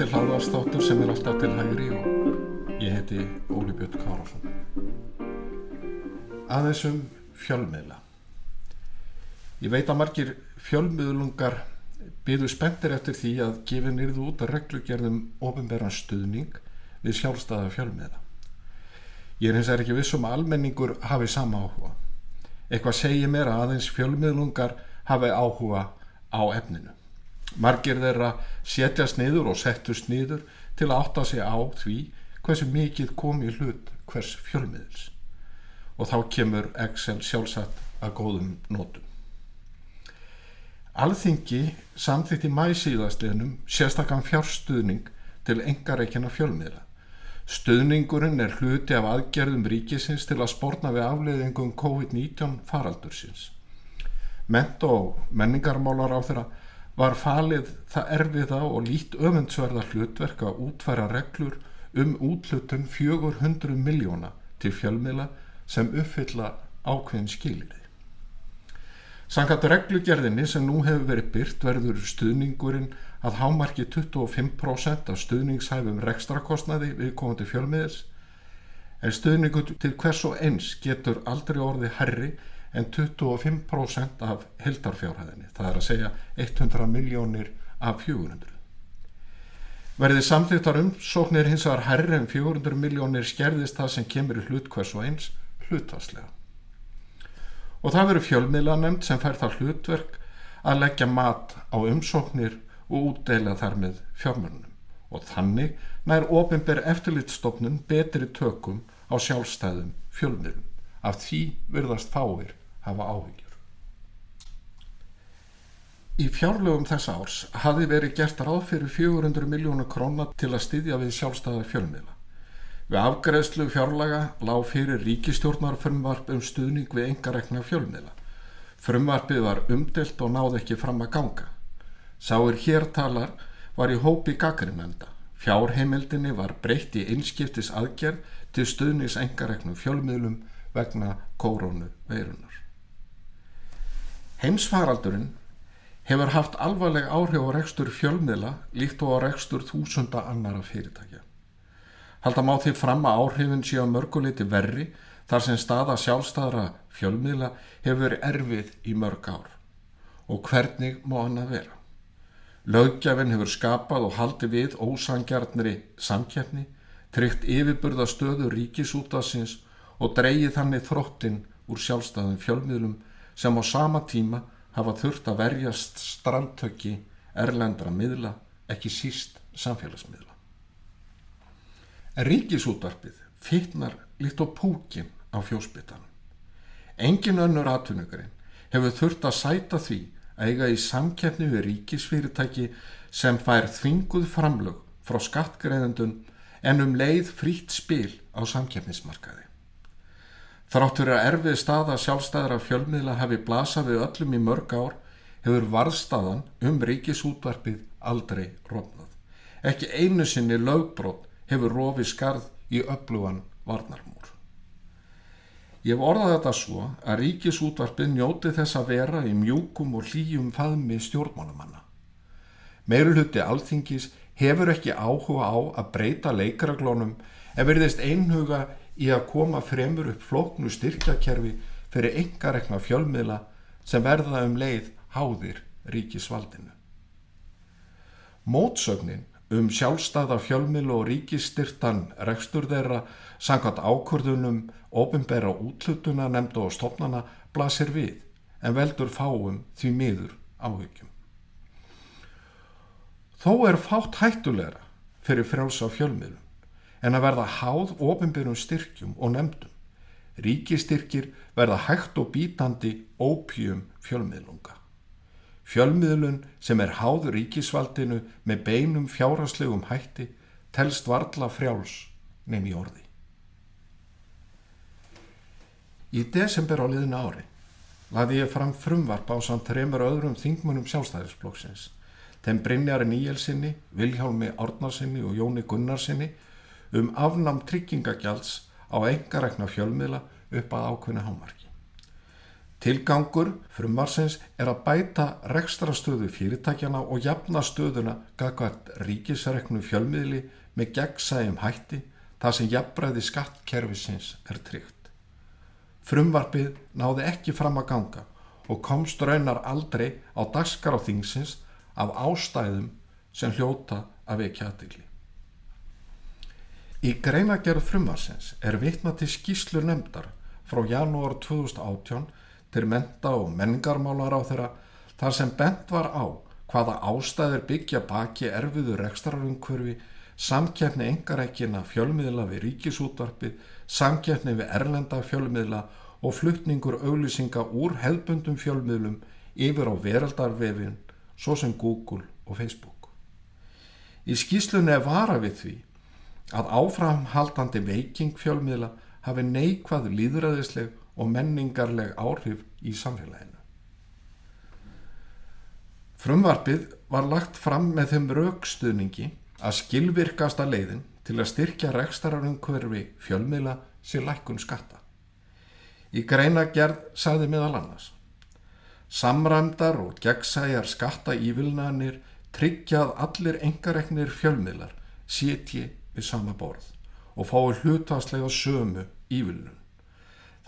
Þetta er hlaðarstáttur sem er alltaf til hægri og ég heiti Óli Björn Kárásson. Aðeinsum fjölmiðla. Ég veit að margir fjölmiðlungar byðu spenntir eftir því að gefin yrðu út að reglugerðum ofinberðan stuðning við sjálfstæða fjölmiðla. Ég er hins vegar ekki vissum að almenningur hafi sama áhuga. Eitthvað segir mér að aðeins fjölmiðlungar hafi áhuga á efninu. Margir þeirra setjast niður og settust niður til að átta sig á því hversu mikið kom í hlut hvers fjölmiðils. Og þá kemur Excel sjálfsagt að góðum nótum. Alþingi samþýtti mæsíðastliðnum sérstakann fjárstuðning til engareikina fjölmiðla. Stuðningurinn er hluti af aðgerðum ríkisins til að spórna við afleiðingum COVID-19 faraldursins. Ment og menningarmálar á þeirra var falið það erfiða og lít öfundsverða hlutverk að útfæra reglur um útlutun 400 miljóna til fjölmiðla sem uppfylla ákveðin skilirði. Sangat reglugerðinni sem nú hefur verið byrt verður stuðningurinn að hámarki 25% af stuðningshæfum rekstrakostnaði við komandi fjölmiðils en stuðningur til hvers og eins getur aldrei orði herri en 25% af heldarfjárhæðinni, það er að segja 100 miljónir af 400. Verðið samþýttar umsóknir hins vegar herri en 400 miljónir skerðist það sem kemur í hlut hvers og eins hlutvarslega. Og það verður fjölmiðla nefnd sem fær það hlutverk að leggja mat á umsóknir og útdeila þar með fjármörnum og þannig nær ofinber eftirlitstofnun betri tökum á sjálfstæðum fjölmiðlum. Af því virðast fáir hafa áhyggjur. Í fjárlögum þessa árs hafi verið gert ráð fyrir 400 miljónu króna til að styðja við sjálfstæða fjölmiðla. Við afgreðslu fjárlaga lág fyrir ríkistjórnar frumvarp um stuðning við engarekna fjölmiðla. Frumvarpið var umdelt og náði ekki fram að ganga. Sáir hér talar var í hópi gaggrinnenda. Fjárheimildinni var breytt í einskiptis aðgerð til stuðnings engareknum fjölmiðlum vegna kórónu veirunar. Heimsfaraldurinn hefur haft alvarleg áhrif á rekstur fjölmiðla líkt og á rekstur þúsunda annara fyrirtækja. Halda má því fram að áhrifin sé á mörguleiti verri þar sem staða sjálfstæðra fjölmiðla hefur verið erfið í mörg ár. Og hvernig má hann að vera? Lögjafinn hefur skapað og haldi við ósangjarnri samkjafni, tryggt yfirburða stöðu ríkisútasins og dreyið þannig þróttin úr sjálfstæðum fjölmiðlum sem á sama tíma hafa þurft að verjast strandtöki erlendra miðla, ekki síst samfélagsmiðla. Ríkisútvarpið fyrtnar líkt á púkin á fjósbyttanum. Engin önnur atvinnugarinn hefur þurft að sæta því að eiga í samkeppni við ríkisfyrirtæki sem fær þvinguð framlög frá skattgreðendun en um leið frýtt spil á samkeppnismarkaði. Þráttur að erfið staða sjálfstæðra fjölmiðla hafi blasað við öllum í mörg ár hefur varðstaðan um ríkisútvarpið aldrei rofnað. Ekki einu sinni lögbrot hefur rofi skarð í öflugan varnarmúr. Ég hef orðað þetta svo að ríkisútvarpið njóti þess að vera í mjúkum og hlýjum faðmi stjórnmálamanna. Meirulhutti alþingis hefur ekki áhuga á að breyta leikaraglónum en verðist einhuga í að koma fremur upp flóknu styrkjakerfi fyrir engarekna fjölmiðla sem verða um leið háðir ríkisvaldinu. Mótsögnin um sjálfstæða fjölmiðlu og ríkistyrtan rekstur þeirra sangkat ákvörðunum ofinbæra útlutuna nefndu og stopnana blasir við en veldur fáum því miður áhyggjum. Þó er fátt hættulegra fyrir frjálsa fjölmiðlum en að verða háð ofinbærum styrkjum og nefndum. Ríkistyrkir verða hægt og bítandi ópjum fjölmiðlunga. Fjölmiðlun sem er háð ríkisvaldinu með beinum fjáraslegum hætti telst varla frjáls nefn í orði. Í desember á liðinu ári laði ég fram frumvarp á samt þreymur öðrum þingmunum sjálfstæðisblóksins, þeim Brynjari Níelsinni, Viljálmi Árnarsinni og Jóni Gunnarsinni um afnám tryggingagjalds á engarekna fjölmiðla upp að ákveðinu hámarki. Tilgangur frumvarsins er að bæta rekstrastöðu fyrirtækjana og jafna stöðuna gagvart ríkisreknu fjölmiðli með gegnsægjum hætti þar sem jafnbræði skattkerfisins er tryggt. Frumvarpið náði ekki fram að ganga og komst raunar aldrei á dagskar á þingsins af ástæðum sem hljóta af ekki aðdegli. Í greinagerð frumvarsins er vitna til skýslu nefndar frá janúar 2018 til menta og menningarmálar á þeirra þar sem bent var á hvaða ástæðir byggja baki erfiðu rekstrarumkverfi, samkeppni engarækina fjölmiðla við ríkisútvarpið, samkeppni við erlenda fjölmiðla og fluttningur auglýsinga úr hefbundum fjölmiðlum yfir á veraldarvefin svo sem Google og Facebook. Í skýslunni er vara við því að áframhaldandi veiking fjölmiðla hafi neikvað líðræðisleg og menningarleg áhrif í samfélaginu. Frumvarpið var lagt fram með þeim raukstuðningi að skilvirkasta leiðin til að styrkja rekstararumhverfi fjölmiðla sér lækkun skatta. Í greina gerð sagði meðal annars Samræmdar og gegnsæjar skatta ívilnanir tryggjað allir engareknir fjölmiðlar séti við sama borð og fái hlutastlega sömu ívilnun.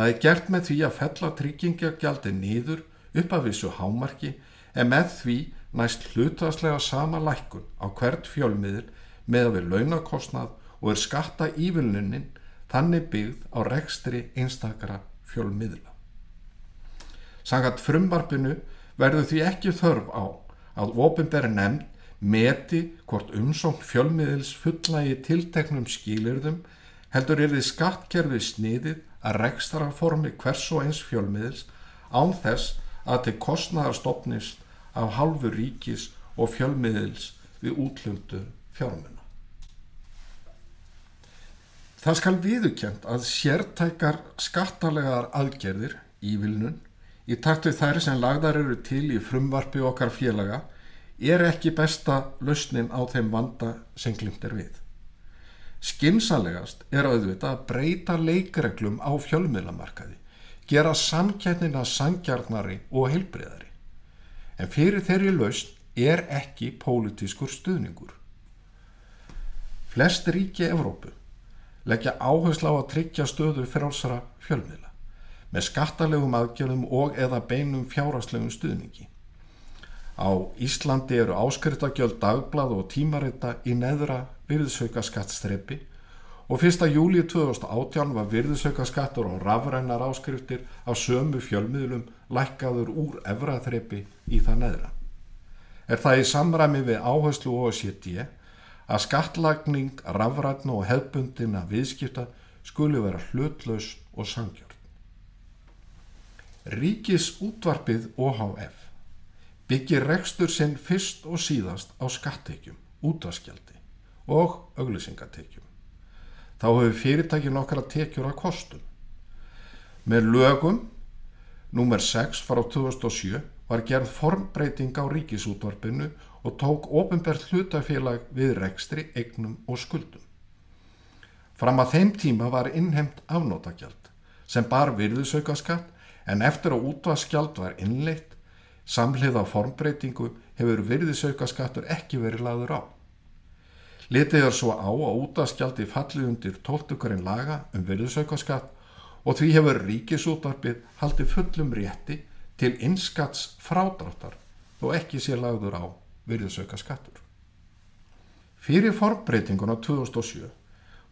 Það er gert með því að fella tryggingagjaldi nýður upp af þessu hámarki en með því næst hlutastlega sama lækkun á hvert fjölmiðil með að við launakostnað og er skatta ívilnunin þannig byggð á rekstri einstakara fjölmiðla. Sangat frumvarpinu verður því ekki þörf á að ofinbæri nefnd meti hvort umsókn fjölmiðils fullægi tilteknum skilirðum heldur er því skattkerfið sniðið að rekstraformi hvers og eins fjölmiðils án þess að til kostnæðarstofnist af halvu ríkis og fjölmiðils við útlöndu fjármuna. Það skal viðukjönd að sértækar skattalegar aðgerðir í vilnun í takt við þær sem lagðar eru til í frumvarfi okkar félaga er ekki besta lausnin á þeim vanda sem glimt er við. Skinsalegast er auðvitað að breyta leikreglum á fjölmiðlamarkaði, gera samkjætnina sangjarnari og heilbreyðari. En fyrir þeirri lausn er ekki pólitískur stuðningur. Flest ríki Evrópu leggja áherslu á að tryggja stöðu frálsara fjölmiðla með skattalegum aðgjörðum og eða beinum fjáraslegum stuðningi. Á Íslandi eru áskriftakjöld dagblad og tímarita í neðra virðsaukaskattstrepi og 1. júli 2018 var virðsaukaskattur og rafrænar áskriftir af sömu fjölmiðlum lækkaður úr efraþrepi í það neðra. Er það í samræmi við áherslu OECD að skattlagning, rafrætn og hefbundina viðskipta skuli vera hlutlaus og sangjörn. Ríkis útvarpið OHF byggir rekstur sinn fyrst og síðast á skattekjum, útvaskjaldi og auglýsingatekjum. Þá hefur fyrirtækin okkar að tekjur að kostum. Með lögum nr. 6 frá 2007 var gerð formbreyting á ríkisútvarpinu og tók ofinbært hlutafélag við rekstri, eignum og skuldum. Fram að þeim tíma var innheimt afnótagjald sem bar virðusaukaskatt en eftir að útvaskjald var innleitt Samhliða formbreytingu hefur virðisaukaskattur ekki verið laður á. Litið er svo á að útaskjaldi fallið undir tóltukarinn laga um virðisaukaskatt og því hefur ríkisútarbið haldið fullum rétti til innskats frádráttar og ekki sé lagður á virðisaukaskattur. Fyrir formbreytinguna 2007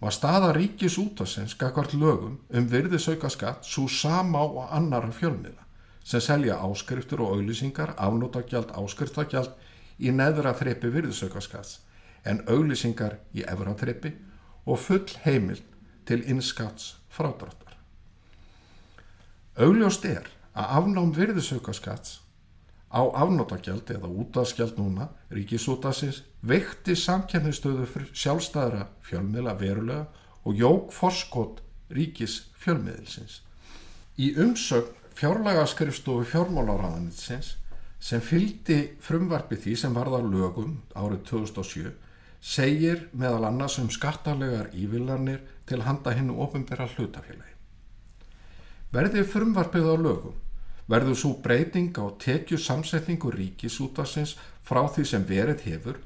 var staða ríkisútasins skakvart lögum um virðisaukaskatt svo sama á annara fjölmiða sem selja áskriftur og auglýsingar, afnótagjald, áskriftagjald í neðra þreppi virðsaukaskats en auglýsingar í efra þreppi og full heimil til innskats frádráttar. Augljóst er að afnám virðsaukaskats á afnótagjald eða útdagsgjald núna, ríkisútasins, vekti samkennistöðu sjálfstæðra fjölmiðla verulega og jók forskot ríkis fjölmiðilsins. Í umsögn fjárlagaskrifstofu fjármálaráðanitsins sem fylgdi frumvarfi því sem varða lögum árið 2007 segir meðal annars um skattarlegar ívillanir til handa hinnu ofinbæra hlutafélagi. Verði frumvarfið á lögum verður svo breyting á tekju samsetningu ríkisútasins frá því sem verið hefur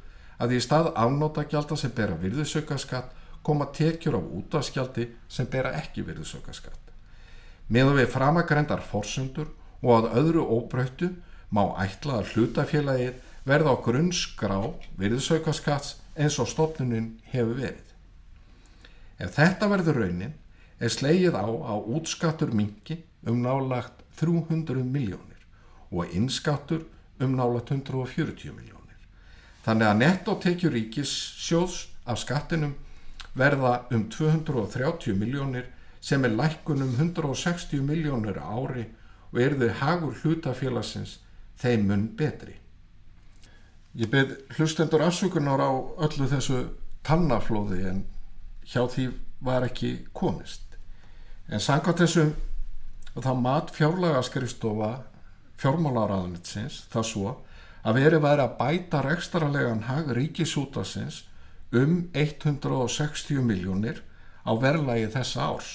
að í stað afnótagjalda sem bera virðisaukaskatt koma tekjur á útaskjaldi sem bera ekki virðisaukaskatt. Meðan við framagrendar fórsundur og að öðru óbröyttu má ætla að hlutafélagið verða á grunnskrá virðisaukaskatts eins og stofnunin hefur verið. Ef þetta verður raunin er slegið á að útskattur mingi um nálagt 300 miljónir og innskattur um nálagt 140 miljónir. Þannig að nettotekjur ríkis sjóðs af skattinum verða um 230 miljónir sem er lækkun um 160 miljónir ári og er þau hagur hlutafélagsins þeim mun betri. Ég beð hlustendur afsökunar á öllu þessu tannaflóði en hjá því var ekki komist. En sanga þessum þá mat fjárlagaskrifstofa fjármálaráðanitsins það svo að verið væri að bæta rekstrarlegan hag ríkisútasins um 160 miljónir á verðlægi þessa árs.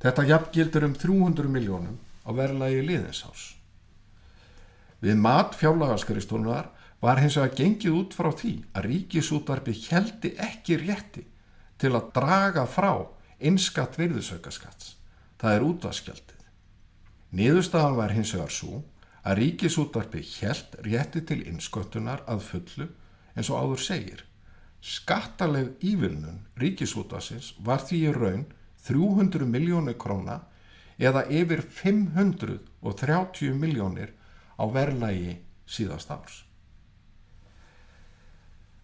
Þetta jafngildur um 300 miljónum á verðlægi liðins árs. Við mat fjárlagaskristunar var hins vegar gengið út frá því að ríkisútvarfi heldi ekki rétti til að draga frá einskatt virðisaukaskatts. Það er útvaskjaldið. Niðurstaðan var hins vegar svo að ríkisútvarfi held rétti til einsköttunar að fullu eins og áður segir Skattaleg ívilnun ríkisútasins var því í raun 300 miljónir króna eða yfir 530 miljónir á verðlægi síðast árs.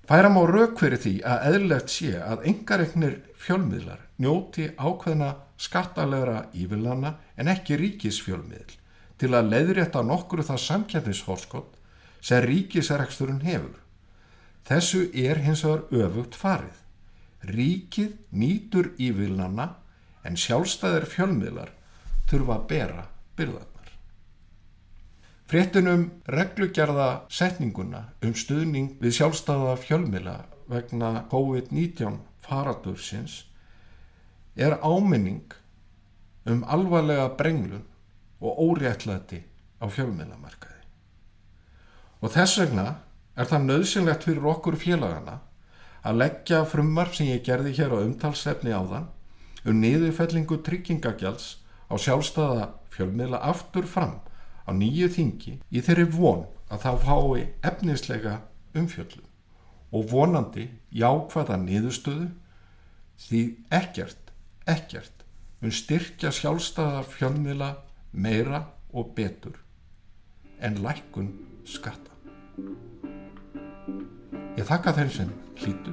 Færam á rauk fyrir því að eðlert sé að engaregnir fjölmiðlar njóti ákveðna skattalegra ívilnana en ekki ríkisfjölmiðl til að leiðrétta nokkru það samkjæfnisforskott sem ríkisreksturinn hefur. Þessu er hins vegar öfugt farið. Ríkið nýtur ívilnana en sjálfstæðir fjölmiðlar þurfa að bera byrðarnar. Fréttunum reglugjörða setninguna um stuðning við sjálfstæða fjölmiðla vegna COVID-19 faradursins er áminning um alvarlega brenglun og óréttlæti á fjölmiðlamarkaði. Og þess vegna er það nöðsynlegt fyrir okkur félagana að leggja frumvarf sem ég gerði hér á umtalsefni áðan um niðurfellingu tryggingagjalds á sjálfstæða fjölmiðla aftur fram á nýju þingi í þeirri von að þá fái efnislega umfjöllu og vonandi jákvæða niðurstöðu því ekkert, ekkert mun styrkja sjálfstæða fjölmiðla meira og betur en lækkun skatta. Ég þakka þeim sem hlýtu